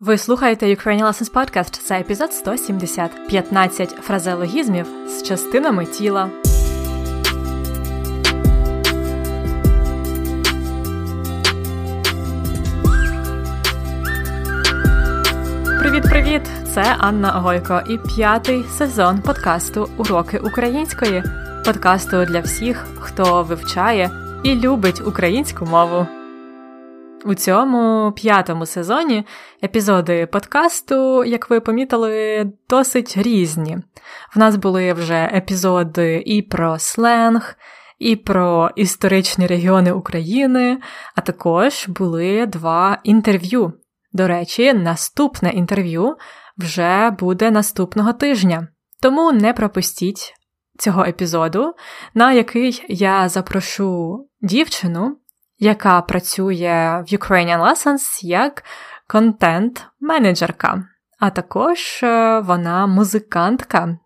Ви слухаєте Ukrainian Lessons Podcast. Це епізод 170. 15 фразеологізмів з частинами тіла. Привіт-привіт! Це Анна Гойко і п'ятий сезон подкасту Уроки української. Подкасту для всіх, хто вивчає і любить українську мову. У цьому п'ятому сезоні епізоди подкасту, як ви помітили, досить різні. В нас були вже епізоди і про сленг, і про історичні регіони України, а також були два інтерв'ю. До речі, наступне інтерв'ю вже буде наступного тижня. Тому не пропустіть цього епізоду, на який я запрошу дівчину, яка працює в Ukrainian Lessons як контент-менеджерка, а також е, вона музикантка,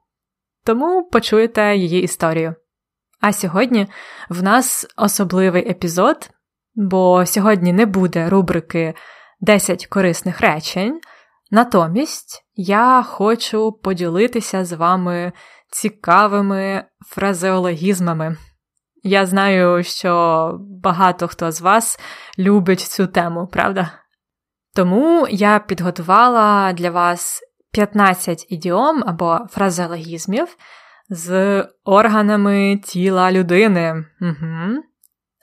тому почуєте її історію. А сьогодні в нас особливий епізод, бо сьогодні не буде рубрики 10 корисних речень. Натомість я хочу поділитися з вами цікавими фразеологізмами. Я знаю, що багато хто з вас любить цю тему, правда? Тому я підготувала для вас 15 ідіом або фразеологізмів з органами тіла людини. Угу.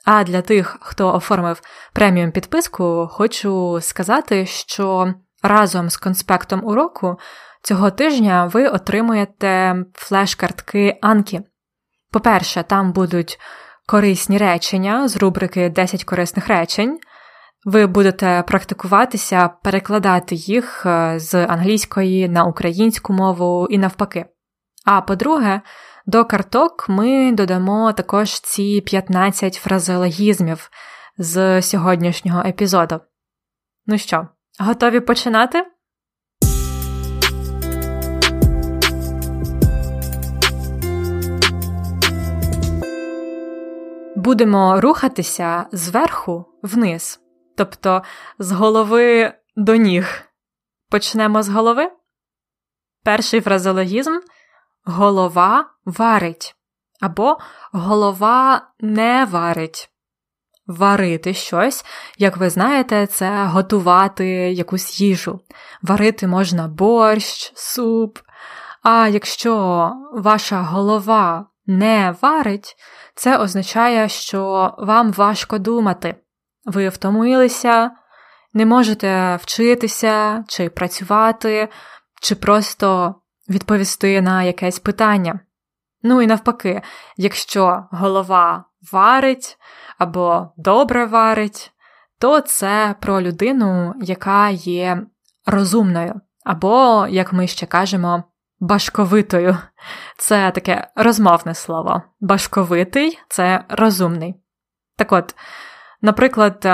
А для тих, хто оформив преміум підписку, хочу сказати, що разом з конспектом уроку цього тижня ви отримуєте флеш-картки Анкі. По-перше, там будуть корисні речення з рубрики 10 корисних речень. Ви будете практикуватися, перекладати їх е, з англійської на українську мову і навпаки. А по-друге, до карток ми додамо також ці 15 фразеологізмів з сьогоднішнього епізоду. Ну що, готові починати? Будемо рухатися зверху вниз, тобто з голови до ніг. Почнемо з голови. Перший фразеологізм голова варить, або голова не варить. Варити щось, як ви знаєте, це готувати якусь їжу. Варити можна борщ, суп. А якщо ваша голова не варить, це означає, що вам важко думати. Ви втомилися, не можете вчитися, чи працювати, чи просто відповісти на якесь питання. Ну і навпаки, якщо голова варить або добре варить, то це про людину, яка є розумною, або, як ми ще кажемо, башковитою. Це таке розмовне слово. Башковитий це розумний. Так от, наприклад,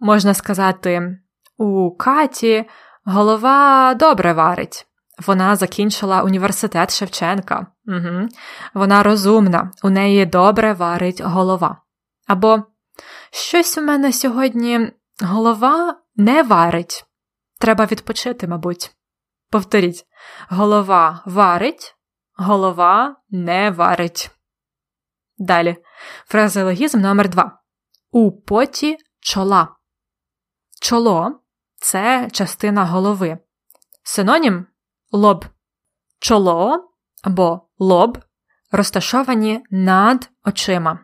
можна сказати, у Каті голова добре варить. Вона закінчила університет Шевченка. Угу. Вона розумна, у неї добре варить голова. Або щось у мене сьогодні голова не варить. Треба відпочити, мабуть. Повторіть, голова варить, голова не варить. Далі. Фразеологізм номер 2 У поті чола. Чоло це частина голови. Синонім лоб. Чоло або лоб розташовані над очима.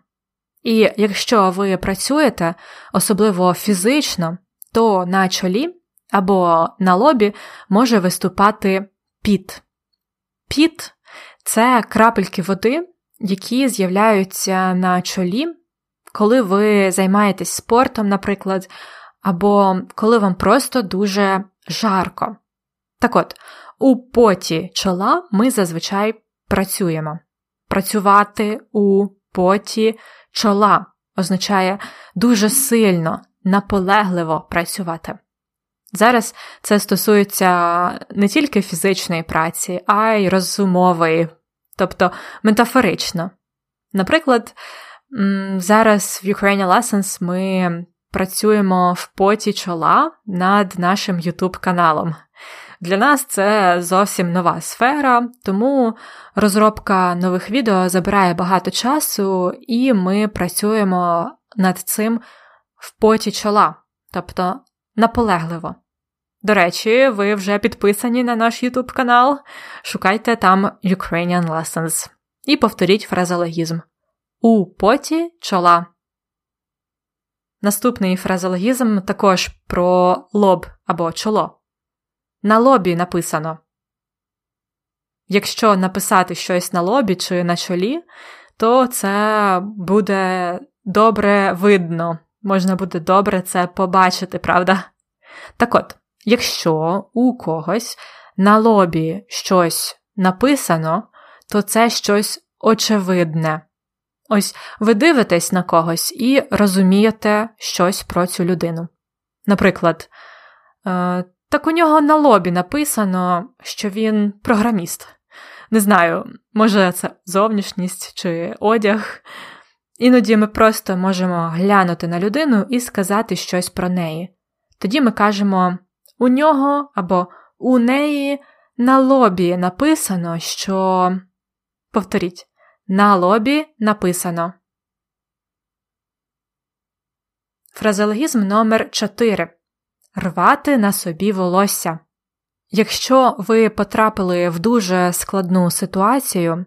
І якщо ви працюєте, особливо фізично, то на чолі або на лобі може виступати піт. Піт це крапельки води, які з'являються на чолі, коли ви займаєтесь спортом, наприклад, або коли вам просто дуже жарко. Так от, у поті чола ми зазвичай працюємо. Працювати у поті чола означає дуже сильно, наполегливо працювати. Зараз це стосується не тільки фізичної праці, а й розумової, тобто метафорично. Наприклад, зараз в Ukrainian Lessons ми працюємо в поті чола над нашим YouTube каналом. Для нас це зовсім нова сфера, тому розробка нових відео забирає багато часу, і ми працюємо над цим в поті чола, тобто наполегливо. До речі, ви вже підписані на наш YouTube канал, шукайте там Ukrainian Lessons і повторіть фразологізм у поті чола. Наступний фразологізм також про лоб або чоло. На лобі написано. Якщо написати щось на лобі чи на чолі, то це буде добре видно, можна буде добре це побачити, правда? Так от, якщо у когось на лобі щось написано, то це щось очевидне. Ось ви дивитесь на когось і розумієте щось про цю людину. Наприклад, е, так у нього на лобі написано, що він програміст. Не знаю, може це зовнішність чи одяг. Іноді ми просто можемо глянути на людину і сказати щось про неї. Тоді ми кажемо у нього або у неї на лобі написано, що. Повторіть, на лобі написано. Фразеологізм номер 4 Рвати на собі волосся. Якщо ви потрапили в дуже складну ситуацію,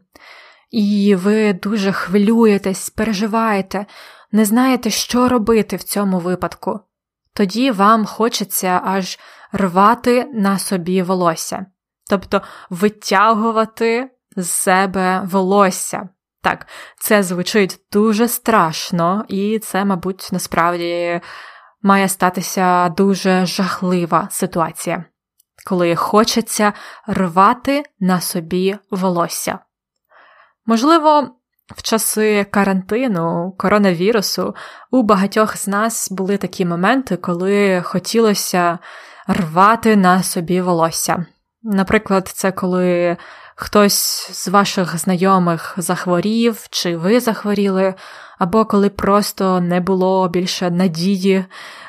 і ви дуже хвилюєтесь, переживаєте, не знаєте, що робити в цьому випадку, тоді вам хочеться аж рвати на собі волосся, тобто витягувати з себе волосся. Так, це звучить дуже страшно, і це, мабуть, насправді має статися дуже жахлива ситуація, коли хочеться рвати на собі волосся. Можливо, в часи карантину, коронавірусу, у багатьох з нас були такі моменти, коли хотілося рвати на собі волосся. Наприклад, це коли хтось з ваших знайомих захворів, чи ви захворіли, або коли просто не було більше надії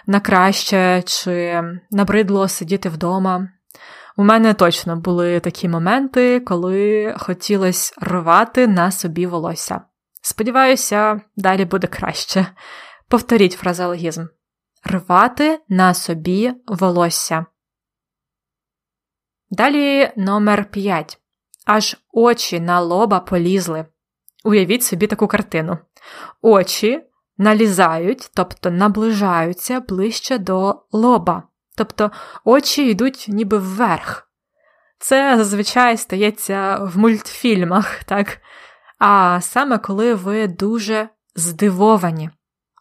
на краще, чи набридло сидіти вдома. У мене точно були такі моменти, коли хотілося рвати на собі волосся. Сподіваюся, далі буде краще. Повторіть фразеологізм. Рвати на собі волосся. Далі номер 5. Аж очі на лоба полізли. Уявіть собі таку картину. Очі налізають, тобто наближаються ближче до лоба, тобто очі йдуть ніби вверх. Це зазвичай стається в мультфільмах, так? А саме коли ви дуже здивовані,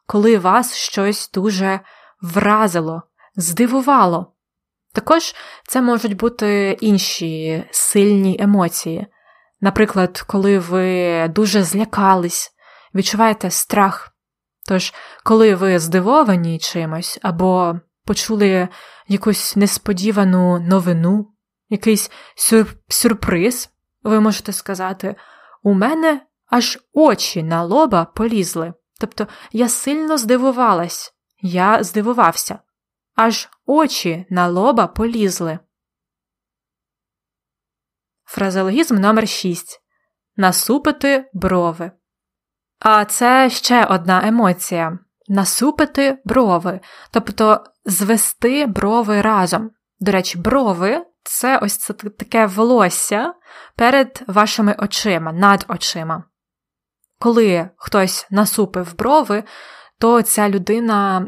коли вас щось дуже вразило, здивувало. Також це можуть бути інші сильні емоції. Наприклад, коли ви дуже злякались, відчуваєте страх. Тож, коли ви здивовані чимось або почули якусь несподівану новину, якийсь сюр... сюрприз, ви можете сказати, у мене аж очі на лоба полізли. Тобто я сильно здивувалась, я здивувався, аж очі на лоба полізли. Фразеологізм номер 6 Насупити брови. А це ще одна емоція насупити брови, тобто звести брови разом. До речі, брови це ось це таке волосся перед вашими очима, над очима. Коли хтось насупив брови, то ця людина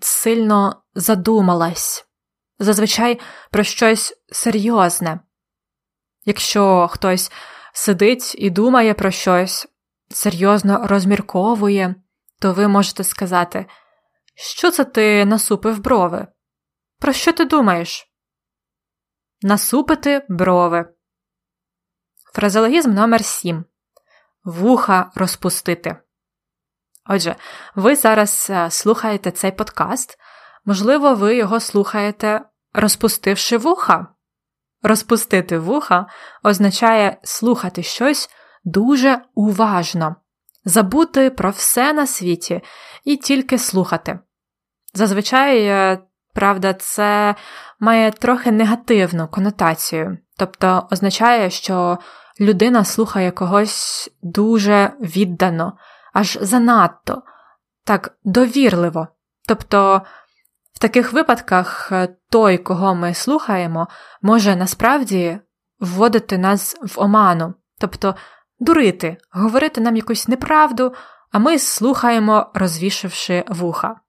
сильно задумалась, зазвичай про щось серйозне. Якщо хтось сидить і думає про щось, серйозно розмірковує, то ви можете сказати, що це ти насупив брови? Про що ти думаєш? Насупити брови. Фразеологізм номер 7 Вуха розпустити. Отже, ви зараз е, слухаєте цей подкаст. Можливо, ви його слухаєте, розпустивши вуха. Розпустити вуха означає слухати щось дуже уважно, забути про все на світі і тільки слухати. Зазвичай, е, правда, це має трохи негативну конотацію, тобто означає, що людина слухає когось дуже віддано, аж занадто, так довірливо. Тобто в таких випадках е, той, кого ми слухаємо, може насправді вводити нас в оману, тобто дурити, говорити нам якусь неправду, а ми слухаємо, розвішивши вуха.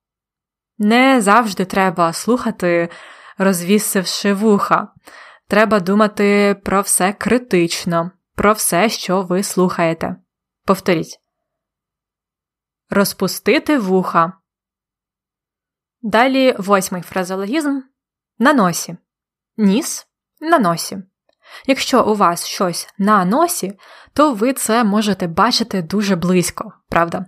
Не завжди треба слухати, розвісивши вуха. Треба думати про все критично, про все, що ви слухаєте. Повторіть. Розпустити вуха. Далі восьмий фразологізм на носі. Ніс на носі. Якщо у вас щось на носі, то ви це можете бачити дуже близько, правда?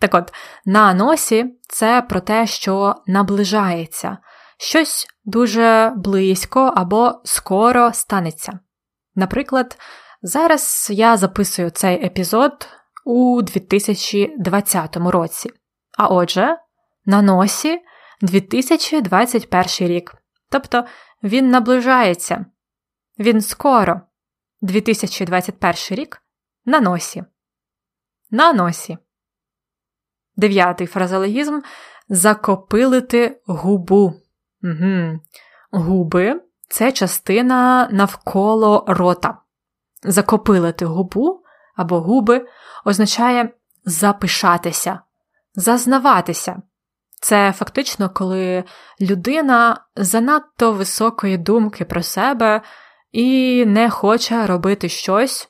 Так от, на носі це про те, що наближається, щось дуже близько або скоро станеться. Наприклад, зараз я записую цей епізод у 2020 році, а отже, на носі 2021 рік. Тобто він наближається, він скоро, 2021 рік, на носі. На носі. Дев'ятий фразологізм закопилити губу. Угу. Губи це частина навколо рота. Закопилити губу або губи означає запишатися, зазнаватися. Це фактично, коли людина занадто високої думки про себе і не хоче робити щось,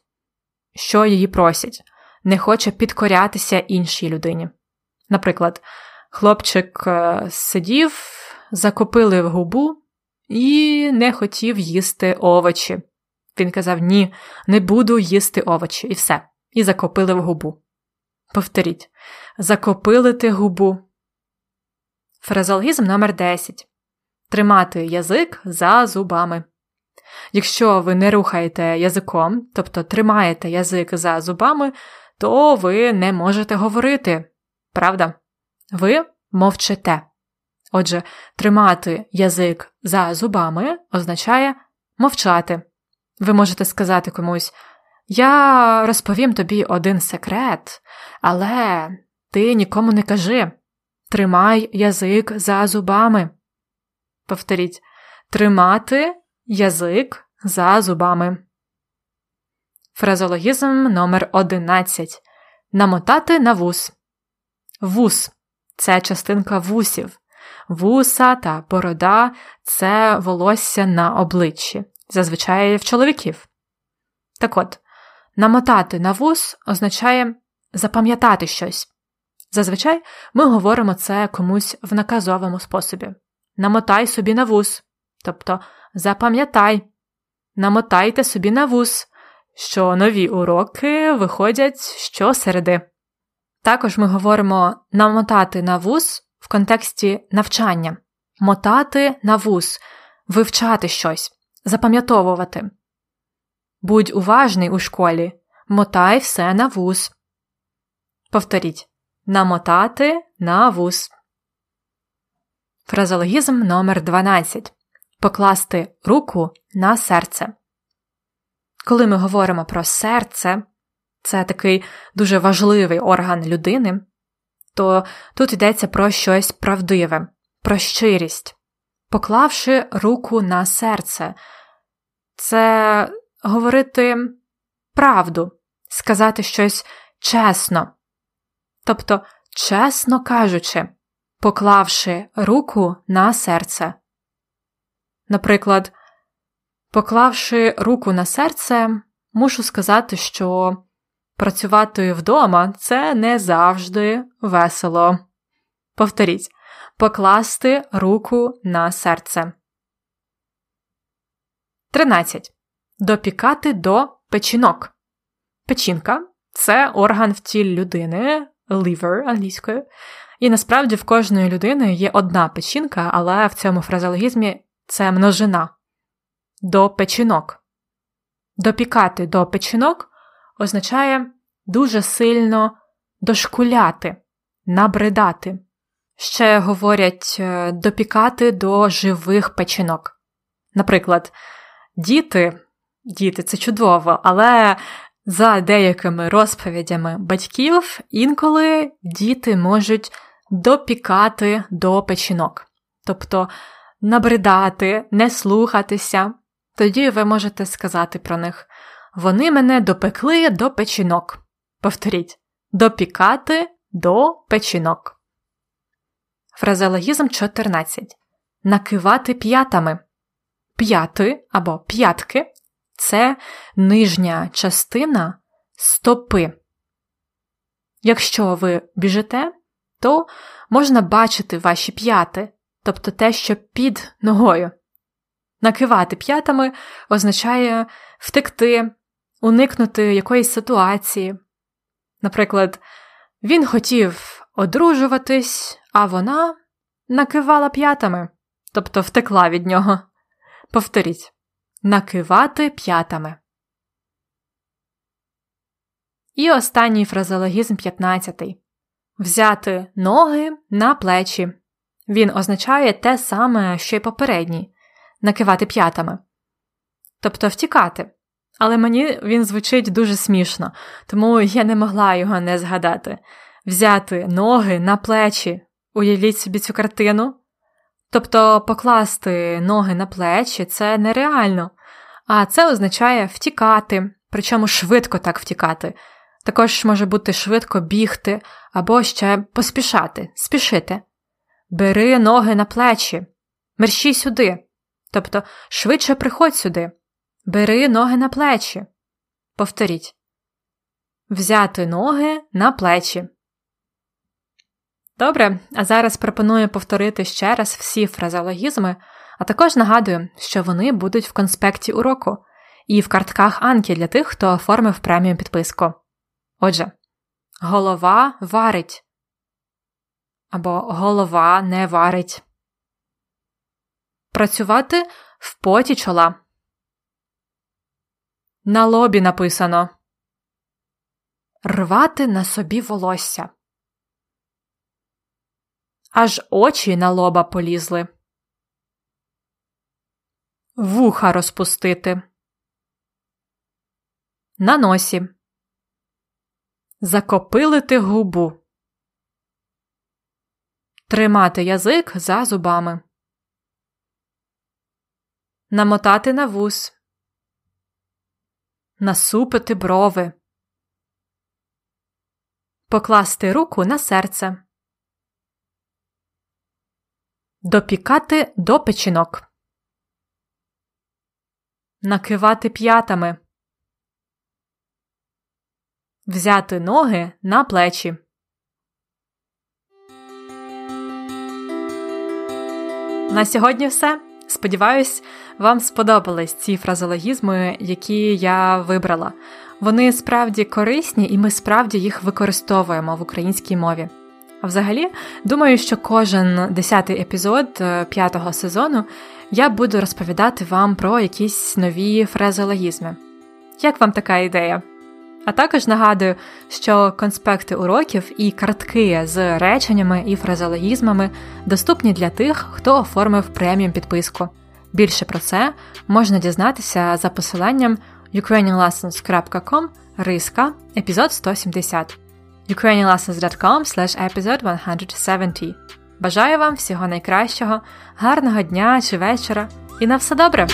що її просять, не хоче підкорятися іншій людині. Наприклад, хлопчик е, сидів, закопили в губу і не хотів їсти овочі. Він казав: Ні, не буду їсти овочі, і все, і закопили в губу. Повторіть, закопилити губу. Фразологізм номер 10 Тримати язик за зубами. Якщо ви не рухаєте язиком, тобто тримаєте язик за зубами, то ви не можете говорити. Правда? Ви мовчите. Отже, тримати язик за зубами означає мовчати. Ви можете сказати комусь: Я розповім тобі один секрет, але ти нікому не кажи. Тримай язик за зубами. Повторіть тримати язик за зубами. Фразологізм номер 11 Намотати на вус. Вус це частинка вусів. Вуса та борода це волосся на обличчі, зазвичай в чоловіків. Так от, намотати на вус означає запам'ятати щось. Зазвичай ми говоримо це комусь в наказовому способі. Намотай собі на вус, тобто запам'ятай, намотайте собі на вус, що нові уроки виходять щосереди. Також ми говоримо намотати на вус в контексті навчання, мотати на вус, вивчати щось, запам'ятовувати. Будь уважний у школі, мотай все на вус. Повторіть намотати на вус. Фразологізм номер 12 Покласти руку на серце. Коли ми говоримо про серце, це такий дуже важливий орган людини, то тут йдеться про щось правдиве, про щирість. Поклавши руку на серце, це говорити правду, сказати щось чесно, тобто, чесно кажучи, поклавши руку на серце. Наприклад, поклавши руку на серце, мушу сказати, що працювати вдома це не завжди весело. Повторіть покласти руку на серце. 13. Допікати до печінок. Печінка це орган в тілі людини, liver англійською. І насправді в кожної людини є одна печінка, але в цьому фразеологізмі це множина до печінок. Допікати до печінок означає дуже сильно дошкуляти, набридати, Ще говорять е, допікати до живих печінок. Наприклад, діти, діти це чудово, але за деякими розповідями батьків інколи діти можуть допікати до печінок, тобто набридати, не слухатися. Тоді ви можете сказати про них: вони мене допекли до печінок. Повторіть, допікати до печінок. Фразеологізм 14. Накивати п'ятами. П'яти або п'ятки це нижня частина стопи. Якщо ви біжите, то можна бачити ваші п'яти, тобто те, що під ногою. Накивати п'ятами означає втекти, уникнути якоїсь ситуації. Наприклад, він хотів одружуватись, а вона накивала п'ятами, тобто втекла від нього. Повторіть накивати п'ятами. І останній фразеологізм 15. Взяти ноги на плечі. Він означає те саме, що й попередній накивати п'ятами. Тобто втікати. Але мені він звучить дуже смішно, тому я не могла його не згадати. Взяти ноги на плечі. Уявіть собі цю картину. Тобто покласти ноги на плечі це нереально, а це означає втікати, причому швидко так втікати. Також може бути швидко бігти або ще поспішати, спішити. Бери ноги на плечі, мерщій сюди. Тобто швидше приходь сюди, бери ноги на плечі. Повторіть. Взяти ноги на плечі. Добре, а зараз пропоную повторити ще раз всі фразеологізми, а також нагадую, що вони будуть в конспекті уроку і в картках Анки для тих, хто оформив премію підписку. Отже, голова варить або голова не варить. Працювати в поті чола. На лобі написано Рвати на собі волосся. Аж очі на лоба полізли. Вуха розпустити. На носі. Закопилити губу. Тримати язик за зубами. Намотати на вус. Насупити брови. Покласти руку на серце. Допікати до печінок. Накивати п'ятами. Взяти ноги на плечі. На сьогодні все. Сподіваюсь, вам сподобались ці фразологізми, які я вибрала. Вони справді корисні, і ми справді їх використовуємо в українській мові. А взагалі, думаю, що кожен десятий епізод е, п'ятого сезону я буду розповідати вам про якісь нові фразеологізми. Як вам така ідея? А також нагадую, що конспекти уроків і картки з реченнями і фразеологізмами доступні для тих, хто оформив преміум підписку. Більше про це можна дізнатися за посиланням ukrainianlessons.com риска епізод 170 ukrainianlessons.com episode 170 Бажаю вам всього найкращого, гарного дня чи вечора і на все добре!